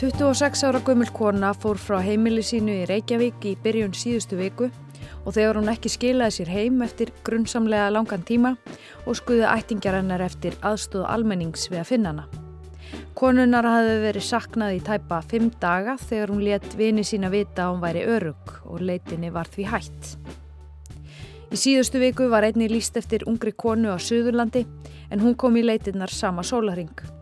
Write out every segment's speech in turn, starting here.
26 ára gömul kona fór frá heimili sínu í Reykjavík í byrjun síðustu viku og þegar hún ekki skilaði sér heim eftir grunnsamlega langan tíma og skuði ættingjar hennar eftir aðstóð almennings við að finna hana. Konunar hafði verið saknað í tæpa fimm daga þegar hún let vini sína vita að hún væri örug og leitinni var því hætt. Í síðustu viku var einni líst eftir ungri konu á Suðurlandi en hún kom í leitinnar sama sólaring.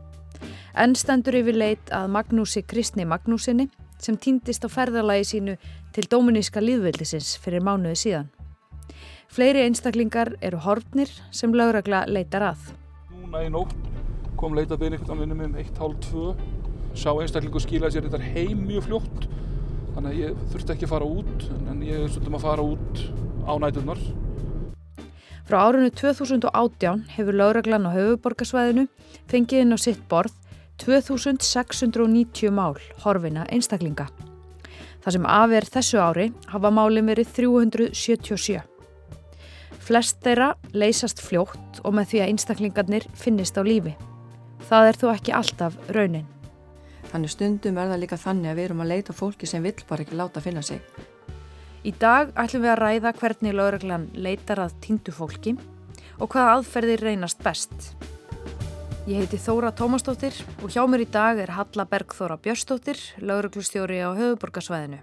Enn stendur yfir leit að Magnúsi Kristni Magnúsinni sem týndist á ferðalagi sínu til Dóminíska líðveldisins fyrir mánuði síðan. Fleiri einstaklingar eru horfnir sem lauragla leitar að. Núna í nótt kom leitabinn ekkert á minnum um 1.30 sá einstaklingu skilaði sér þetta heim mjög fljótt þannig að ég þurfti ekki að fara út en ég svolítið að fara út á nætunar. Frá árunni 2018 hefur lauraglan á höfuborgarsvæðinu fengið inn á sitt borð 2690 mál horfina einstaklinga. Það sem afer þessu ári hafa málinn verið 377. Flest þeirra leysast fljótt og með því að einstaklingarnir finnist á lífi. Það er þó ekki alltaf raunin. Þannig stundum er það líka þannig að við erum að leita fólki sem vill bara ekki láta finna sig. Í dag ætlum við að ræða hvernig lauraglan leitar að týndu fólki og hvaða aðferðir reynast best. Ég heiti Þóra Tómastóttir og hjá mér í dag er Halla Bergþóra Björnstóttir, lauruglustjóri á höfuborgarsvæðinu.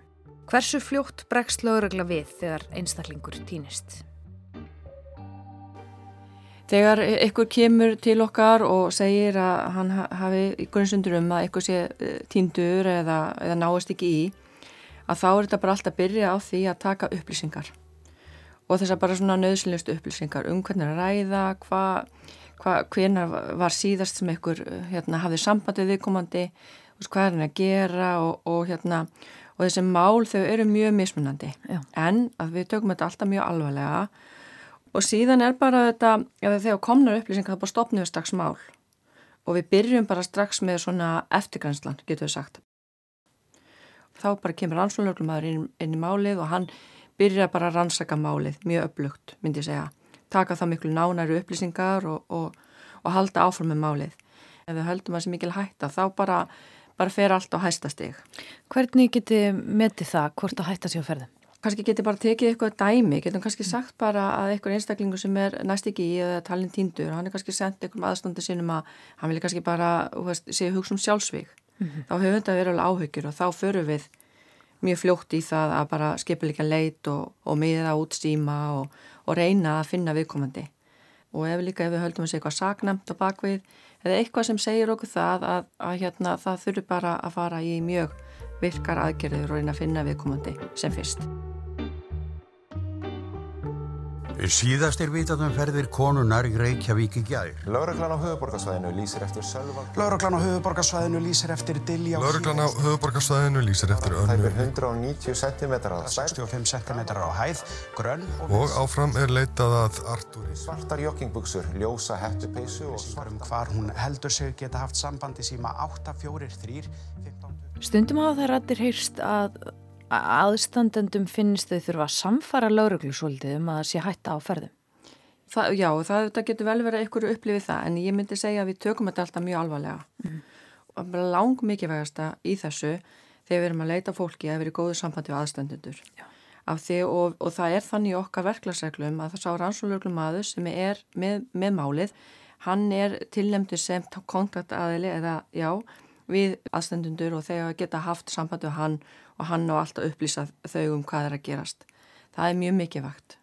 Hversu fljótt bregst laurugla við þegar einstaklingur týnist? Þegar ykkur kemur til okkar og segir að hann hafi í grunnsundur um að ykkur sé eh, týndur eða, eða náist ekki í, að þá er þetta bara alltaf að byrja á því að taka upplýsingar. Og þess að bara svona nöðsynlustu upplýsingar um hvernig að ræða, hvað hvena var síðast sem einhver hérna, hafði sambandið viðkomandi, hvað er hann að gera? Og, og, hérna, og þessi mál þau eru mjög mismunandi. Já. en að við tökum þetta alltaf mjög alvarlega. Og síðan er bara þetta, þegar komnar upplýsingar það bara stopnum við strax mál. Og við byrjum bara strax með svona eftirgrænslan, getur við sagt. Þá bara kemur rannsónlöglumæður inn, inn í málið og hann byrjar bara að rannsaka málið, mjög upplugt myndi ég segja taka það miklu nánæru upplýsingar og, og, og halda áfram með málið. Ef við höldum að það sé mikil hætta þá bara, bara fer allt á hæstastig. Hvernig geti metið það hvort að hætta sér ferðum? Kannski geti bara tekið eitthvað dæmi, getum kannski sagt bara að einhver einstaklingu sem er næst ekki í eða talin tíndur, hann er kannski sendt einhverjum aðstandi sinum að hann vilja kannski bara veist, sé hugsa um sjálfsvík. Mm -hmm. Þá hefur þetta verið alveg áhyggjur og þá förum við mjög fljótt í það að bara skipa líka leit og, og miða út stíma og, og reyna að finna viðkomandi og ef líka ef við höldum að segja eitthvað saknamt á bakvið eða eitthvað sem segir okkur það að, að hérna, það þurfi bara að fara í mjög virkar aðgerður og reyna að finna viðkomandi sem fyrst. Síðast er vitað um ferðir konunar í Reykjavík í gær. Láreglan á höfuborgarsvæðinu lýsir eftir Sölva. Láreglan á höfuborgarsvæðinu lýsir eftir Dilja. Láreglan á höfuborgarsvæðinu lýsir eftir önnu. Það er 190 cm á stærð. 65 cm á hæð, grönn. Og, og áfram er leitað að Artúri. Svartar joggingbuksur, ljósa hettupeisu og svartar. Um hvar hún heldur sig geta haft sambandi síma 843 15... Stundum hafa það rættir heyrst að aðstandendum finnst þau þurfa að samfara lauruglu svolítið um að það sé hætta á ferðum? Það, já, það, það getur vel verið einhverju upplifið það en ég myndi segja að við tökum þetta alltaf mjög alvarlega mm. og lang mikið vegasta í þessu þegar við erum að leita fólki að vera í góðu sambandi við aðstandendur því, og, og það er þannig okkar verklagsreglum að það sá rannsólaurglum aður sem er með, með málið hann er tilnæmdur sem kontaktaðili eða já við aðstendundur og þegar geta haft sambandi við hann og hann á alltaf upplýsa þau um hvað er að gerast. Það er mjög mikið vakt.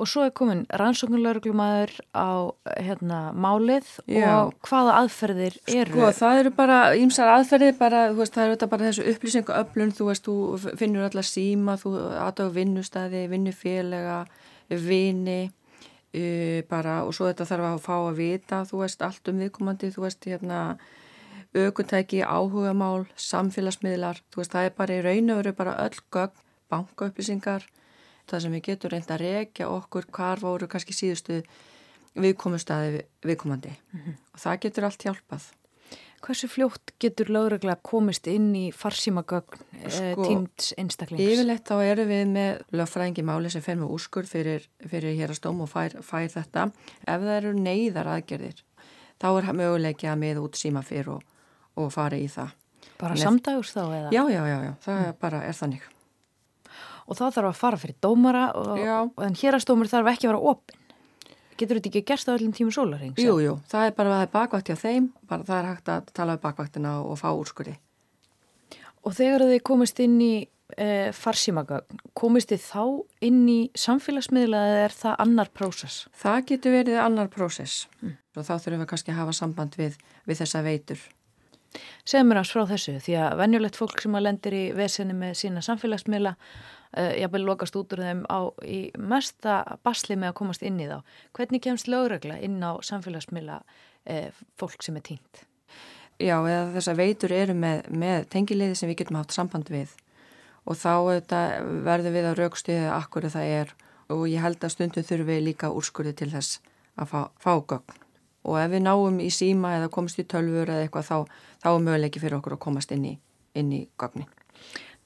Og svo er komin rannsóknulauruglumæður á hérna, málið Já. og hvaða aðferðir eru? Sko það eru bara ímsar aðferðir, bara, veist, það eru bara þessu upplýsingu öflun, þú veist, þú finnur alltaf síma, þú aðdáðu vinnustæði, vinnufélega, vini, uh, bara og svo þetta þarf að fá að vita, þú veist, allt um viðkomandi, þú veist, hérna aukutæki, áhugamál, samfélagsmiðlar, þú veist það er bara í raun og veru bara öll gögn, bankaupplýsingar, það sem við getum reynda að rekja okkur hvar voru kannski síðustu viðkomustæði viðkomandi mm -hmm. og það getur allt hjálpað. Hversu fljótt getur lögregla komist inn í farsímagögn eh, sko, tímt einstaklings? Yfirleitt þá eru við með lögfræðingi máli sem fer með úrskur fyrir, fyrir hér að stóm og fær, fær þetta. Ef það eru neyðar aðgerðir þá er möguleiki að miða út síma fyrir og og fara í það. Bara Nei. samdags þá eða? Já, já, já, já, það er bara er þannig. Og þá þarf að fara fyrir dómara og, en hérastómur þarf ekki að vera opinn. Getur þetta ekki gerst á öllum tímum sólarings? Jú, jú, það er bara að það er bakvægt hjá þeim, bara það er hægt að tala við bakvægtina og fá úrskurði. Og þegar þið komist inn í e, farsímagögn, komist þið þá inn í samfélagsmiðla eða er það annar prósess? Það getur verið annar prósess og þá þurfum við kannski að hafa samband við, við þessa veitur. Segð mér hans frá þessu því að venjulegt fólk sem að lendir í vesenni með sína samfélagsmiðla uh, jafnvel lokast út úr þeim á í mesta basli með að komast inn í þá. Hvernig kemst lögregla inn á samfélagsmiðla uh, fólk sem er týnt? Já, eða þessar veitur eru með, með tengiliði sem við getum haft samband við og þá verðum við að raukstuðið akkur það er og ég held að stundum þurfum við líka úrskurði til þess að fá, fá gögn og ef við náum í síma eða komast í tölfur eða eitthvað þá, þá er möguleiki fyrir okkur að komast inn í, inn í gögnin.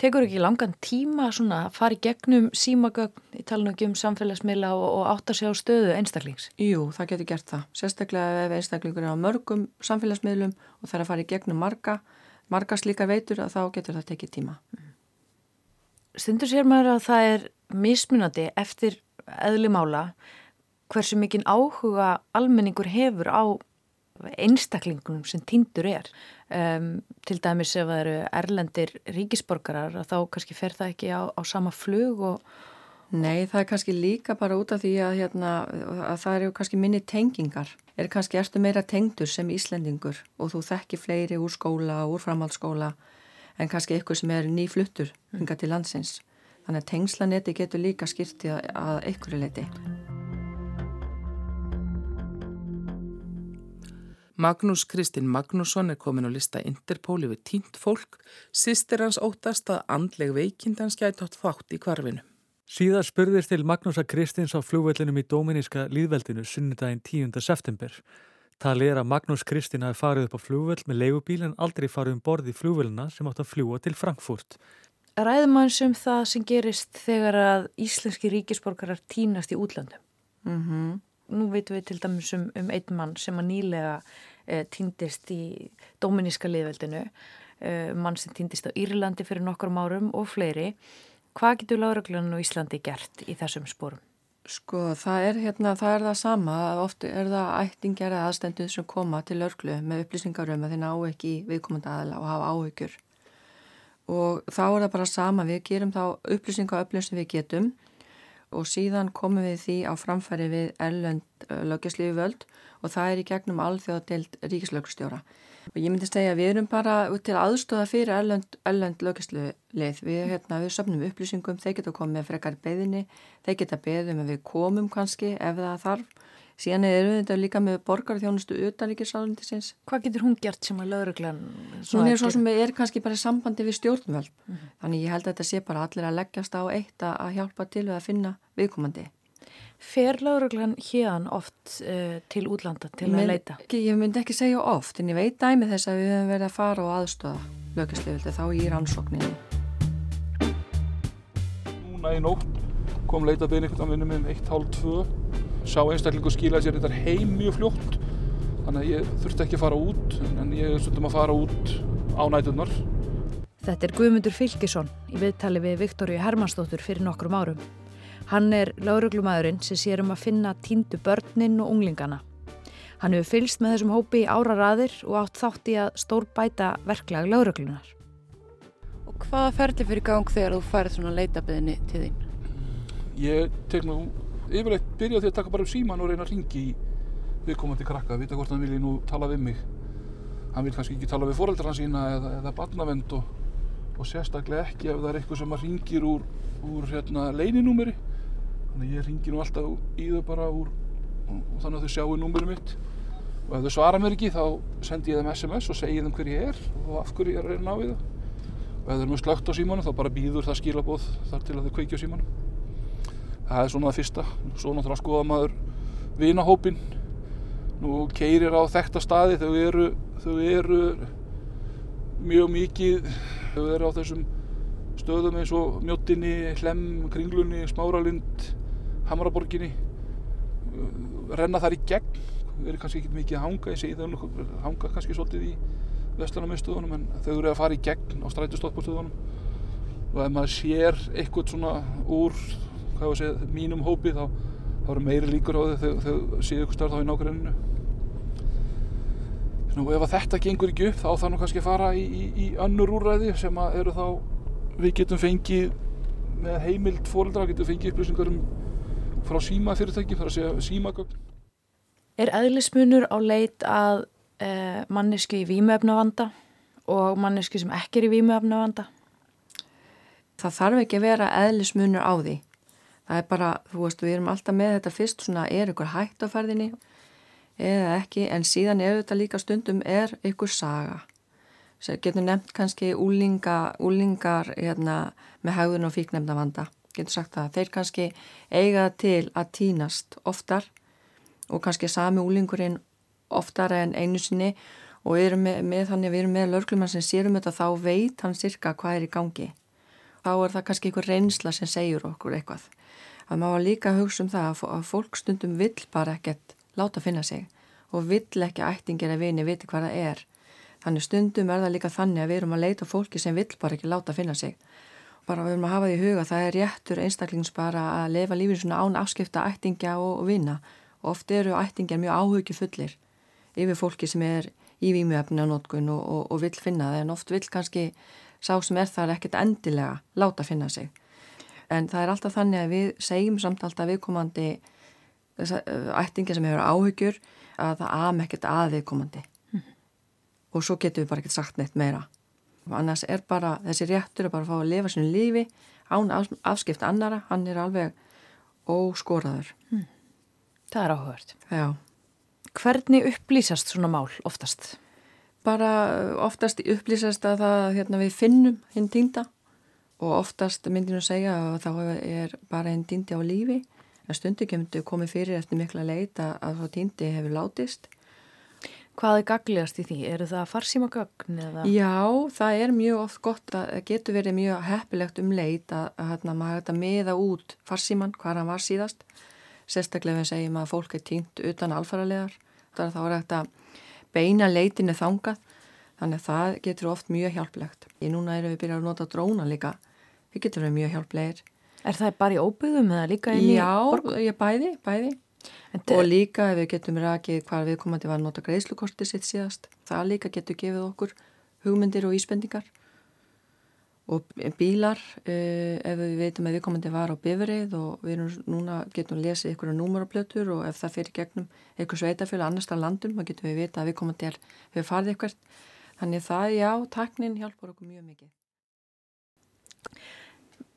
Tekur ekki langan tíma svona að fara í gegnum símagögn, nú ekki um samfélagsmiðla og, og átta sig á stöðu einstaklings? Jú, það getur gert það. Sérstaklega ef einstaklingur er á mörgum samfélagsmiðlum og það er að fara í gegnum marga, marga slíka veitur að þá getur það tekið tíma. Stundur sér maður að það er mismunandi eftir eðlimála hversu mikinn áhuga almenningur hefur á einstaklingunum sem týndur er. Um, til dæmis ef það eru erlendir ríkisborgarar þá kannski fer það ekki á, á sama flug og Nei, það er kannski líka bara út af því að, hérna, að það eru kannski minni tengingar. Er kannski ertu meira tengdur sem Íslendingur og þú þekki fleiri úr skóla og úr framhaldsskóla en kannski ykkur sem er nýfluttur hinga til landsins. Þannig að tengslanetti getur líka skýrti að, að Magnús Kristinn Magnússon er komin á lista Interpol yfir tínt fólk, sýstir hans óttast að andleg veikindans gæti átt þátt í kvarfinu. Síðar spurðist til Magnúsa Kristins á flugvellinum í Dóminíska líðveldinu sunnudaginn 10. september. Talið er að Magnús Kristinn hafi farið upp á flugvell með leigubíl en aldrei farið um borð í flugvellina sem átt að fljúa til Frankfurt. ræðum hans um það sem gerist þegar að íslenski ríkisborgarar týnast í útlandum. Mm -hmm. Nú veitum við til dæmis um, um einn mann sem að nýlega eh, týndist í Dóminíska liðveldinu, eh, mann sem týndist á Írlandi fyrir nokkrum árum og fleiri. Hvað getur lágröglann og Íslandi gert í þessum spórum? Sko, það er, hérna, það er það sama, oft er það ættingjar eða aðstenduð sem koma til örglu með upplýsingar um að þeir ná ekki viðkomandi aðla og hafa áhyggjur. Og þá er það bara sama, við gerum þá upplýsingar öflun sem við getum og síðan komum við því á framfæri við erlend löggjastlífi völd og það er í gegnum alþjóðadelt ríkislöggstjóra. Og ég myndi segja að við erum bara til aðstóða fyrir erlend, erlend löggjastlið. Við, hérna, við söfnum upplýsingum, þeir geta komið með frekar beðinni, þeir geta beðum að við komum kannski ef það þarf. Síðan er þetta líka með borgarþjónustu utanríkisráðundisins. Hvað getur hún gert sem að lauruglan... Hún er svo sem er kannski bara sambandi við stjórnvöld. Mm -hmm. Þannig ég held að þetta sé bara allir að leggjast á eitt að hjálpa til við að finna viðkomandi. Fer lauruglan hérn oft uh, til útlanda til Men, að leita? Ekki, ég myndi ekki segja oft, en ég veit dæmi þess að við höfum verið að fara og aðstöða löggjastlefildi þá í rannsókninni. Núna í nótt kom leitabinn einhvern sá einstaklingu skilaði sér þetta heim mjög fljótt þannig að ég þurfti ekki að fara út en ég þurfti að fara út á nætunar Þetta er Guðmundur Fylkisson í viðtali við Viktoríu Hermannsdóttur fyrir nokkrum árum. Hann er lauruglumæðurinn sem sér um að finna tíndu börnin og unglingana. Hann hefur fylst með þessum hópi í ára raðir og átt þátt í að stór bæta verklag lauruglunar. Og hvaða ferli fyrir gang þegar þú færð svona leitabiðinni til þín? Ég tek nú yfirleitt byrja því að taka bara upp síman og reyna að ringi í viðkomandi krakka, vita hvort hann vilji nú tala við mig. Hann vil kannski ekki tala við foreldra hans sína eða, eða barnavend og, og sérstaklega ekki ef það er eitthvað sem að ringir úr, úr hérna, leininúmeri. Þannig að ég ringi nú alltaf í þau bara úr og, þannig að þau sjáu númeri mitt. Og ef þau svara mér ekki þá sendi ég þeim SMS og segi þeim hver ég er og af hverju ég er að reyna á við. Og ef þau eru mjög slögt á símanu þá bara býður það skilabóð þar til að þau kveikja á símanu. Það er svona það fyrsta. Svo náttúrulega skoða maður vinahópin. Nú keirir á þekta staði. Þau eru, þau eru mjög mikið. Þau eru á þessum stöðum eins og Mjóttinni, Hlem, Kringlunni, Smáralind, Hamraborginni. Renna þar í gegn. Þau eru kannski ekki mikið að hanga. Ég segi þau hanga kannski svolítið í vestlunarmiðstöðunum en þau eru að fara í gegn á strætustopparstöðunum og ef maður sér eitthvað svona úr segja, mínum hópi þá, þá eru meiri líkur á þau þegar þau séu eitthvað starf þá í nákvæminu og ef þetta gengur ekki upp þá þarf nú kannski að fara í, í, í önnur úrræði sem eru þá við getum fengið með heimild fóröldra getum fengið upplýsingar um frá síma fyrirtæki, þar að segja símagögn Er eðlismunur á leit að eh, mannesku í výmöfnavanda og mannesku sem ekki er í výmöfnavanda? Það þarf ekki að vera eðlismunur á því. Það er bara, þú veist, við erum alltaf með þetta fyrst svona, er ykkur hægt á ferðinni eða ekki, en síðan er þetta líka stundum er ykkur saga. Sér getur nefnt kannski úlinga, úlingar hérna, með haugðun og fíknefnavanda. Getur sagt það, þeir kannski eiga til að týnast oftar og kannski sami úlingurinn oftar en einu sinni og við erum með, með þannig að við erum með lörglumann sem sérum þetta þá veit hann cirka hvað er í gangi. Þá er það kannski einhver reynsla sem segjur okkur eitthvað. Það má líka hugsa um það að fólk stundum vill bara ekkert láta finna sig og vill ekki ættingir að vini viti hvað það er. Þannig stundum er það líka þannig að við erum að leita fólki sem vill bara ekki láta finna sig. Bara við erum að hafa því huga það er réttur einstaklings bara að lefa lífið svona án afskipta ættingja og, og vina og oft eru ættingjar mjög áhugifullir yfir fólki sem er í výmjöfni á nótkun og, og, og vill finna það en oft vill kannski sá sem er þar ekkert endilega láta finna sig. En það er alltaf þannig að við segjum samt alltaf viðkomandi ættingjar sem hefur áhugjur að það am ekkert að viðkomandi mm. og svo getur við bara ekkert sagt neitt meira. Annars er bara þessi réttur að bara fá að lifa sinu lífi án afskipt annara, hann er alveg óskoraður. Mm. Það er áhugart. Já. Hvernig upplýsast svona mál oftast? Bara oftast upplýsast að það, hérna, við finnum hinn týnda og oftast myndinu að segja að þá er bara hinn týndi á lífi. En stundu kemur komið fyrir eftir mikla leit að, þá týndi hefur látist. Hvað er gaglegast í því? Eru það farsímagögn? Eða? Já, það er mjög oft gott að getur verið mjög heppilegt um leit að, að, að maður hægt að meða út farsíman, hvað hann var síðast sérstaklega við segjum að fólk er týnt utan alfaralegar þá er þetta beina leitinu þangað þannig að það getur oft mjög hjálplegt í núna erum við byrjað að nota dróna líka við getum verið mjög hjálplegir. Er það bara í óbyggðum eða líka inn í borg? Já, ég bæði, bæði og líka ef við getum rakið hvað við komandi var að nota greiðslukorti sitt síðast. Það líka getur gefið okkur hugmyndir og íspendingar og bílar uh, ef við veitum að viðkomandi var á bifrið og við erum núna getum lesið ykkur á númuraplötur og ef það fyrir gegnum ykkur sveitafjölu annars að landum þá getum við vita að viðkomandi er við farið ykkur þannig það, já, taknin hjálpar okkur mjög mikið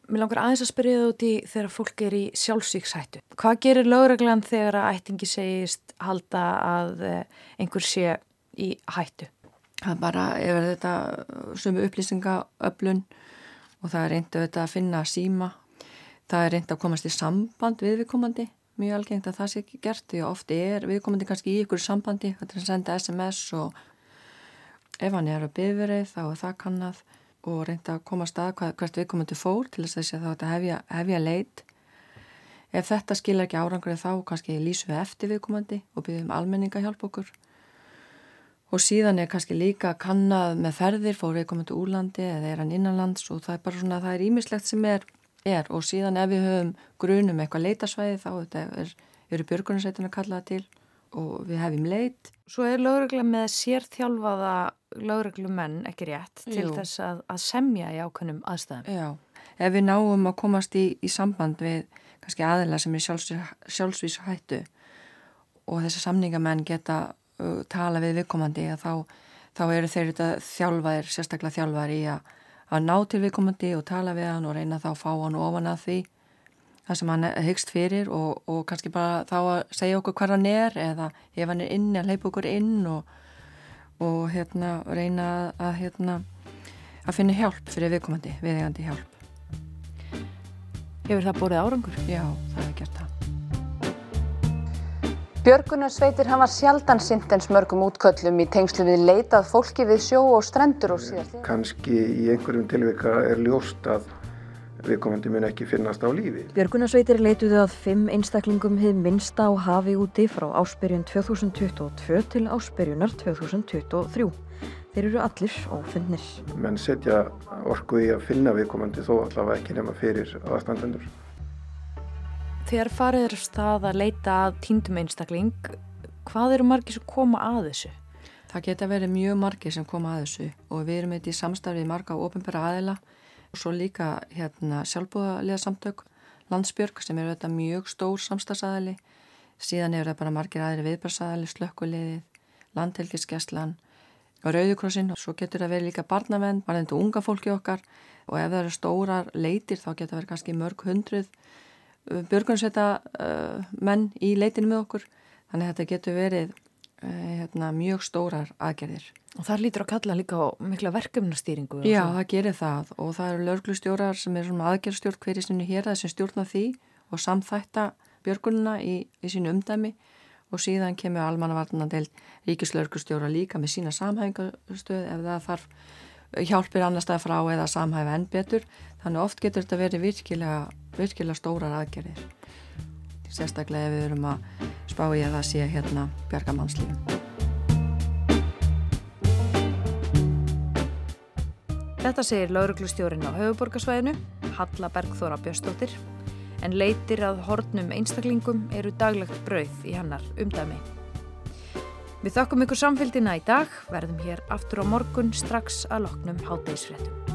Mér langar aðeins að spyrja það út í þegar fólk er í sjálfsvíkshættu. Hvað gerir lögreglan þegar að ættingi segist halda að eh, einhver sé í hættu? það er bara yfir þetta sumu upplýsingaöflun og það er reynd að, finna síma það er reynd að komast í samband við viðkomandi, mjög algengt að það sé ekki gert því ofti er viðkomandi kannski í ykkur sambandi, þetta er að senda SMS og ef hann er að byrfið þá er það kannad og reynd að komast að hvað, hvert viðkomandi fór til þess að þetta hefja, hefja leit. Ef þetta skilja ekki árangur þá kannski lýsum við eftir viðkomandi og byrjum almenninga hjálp okkur. Og síðan er kannski líka kannad með ferðir, fór viðkomandi úrlandi eða er hann innanlands og það er bara svona það er ímislegt sem er, er. Og síðan ef við höfum grunum eitthvað leitasvæði þá er, eru björgunarsveitin að kalla það til og við hefum leit. Svo er lögregla með sérþjálfaða lögreglumenn ekki rétt til Jú. þess að, að semja í ákveðnum aðstæðum Já, ef við náum að komast í, í samband við kannski aðila sem er sjálfsvísu hættu og þessi samningamenn geta uh, tala við viðkomandi þá, þá eru þeir þjálfaðir, sérstaklega þjálfaðir í að, að ná til viðkomandi og tala við hann og reyna þá að fá hann ofan að því það sem hann hyggst fyrir og, og kannski bara þá að segja okkur hvað hann er eða ef hann er inn að leipa okkur inn og, og hérna reyna að, hérna, að finna hjálp fyrir viðkomandi, viðegandi hjálp. Hefur það borðið árangur? Já, það hefur gert það. Björgunarsveitir hafa sjaldan sint eins mörgum útköllum í tengslu við leitað fólki við sjó og strendur og síðast. Kanski í einhverjum tilvika er ljóst að viðkomandi mun ekki finnast á lífi. Björgunarsveitir leituðu að fimm einstaklingum hið minnsta á hafi úti frá áspyrjun 2022 til áspyrjunar 2023. Þeir eru allir ófundnir. Menn setja orku í að finna viðkomandi þó allavega ekki nema fyrir aðstandendur. Þegar farið er stað að leita að tíndum einstakling, hvað eru margir sem koma að þessu? Það geta verið mjög margir sem koma að þessu og við erum eitthvað í samstarfið marga ofinbæra aðila og svo líka hérna, sjálfbúðaliða samtök, landsbjörg sem eru þetta mjög stór samstagsæðili, síðan eru það bara margir aðri viðbærsæðili, slökkuliðið, landhelgiskeslan og Rauðukrossin og svo getur það verið líka barnavenn, varðindu unga fólki okkar. Og ef það eru stórar leitir þá getur það verið kannski mörg hundruð björgunsveita uh, menn í leitinu með okkur. Þannig að þetta getur verið hérna, mjög stórar aðgerðir. Og það lítur að kalla líka á mikla verkefnastýringu? Já, það. gerir það og það eru lörglustjórar sem er aðgerðstjórn hverjir sinni hér að sem stjórna því og samþætta björgununa í, í sínu umdæmi og síðan kemur almannavarnandel ríkislaurkustjóra líka með sína samhæfingastöð ef það þarf hjálpir annar stað frá eða samhæfa enn betur þannig oft getur þetta verið virkilega, virkilega stórar aðgerðir sérstaklega ef við erum að spá í að það sé hérna bjargamannslífum Þetta segir lauruglustjórin á höfuborgarsvæðinu Halla Bergþóra Björnstóttir en leitir að hornum einstaklingum eru daglegt brauð í hannar umdæmi. Við þakkum ykkur samfélgina í dag, verðum hér aftur á morgun strax að loknum hátdeisfréttum.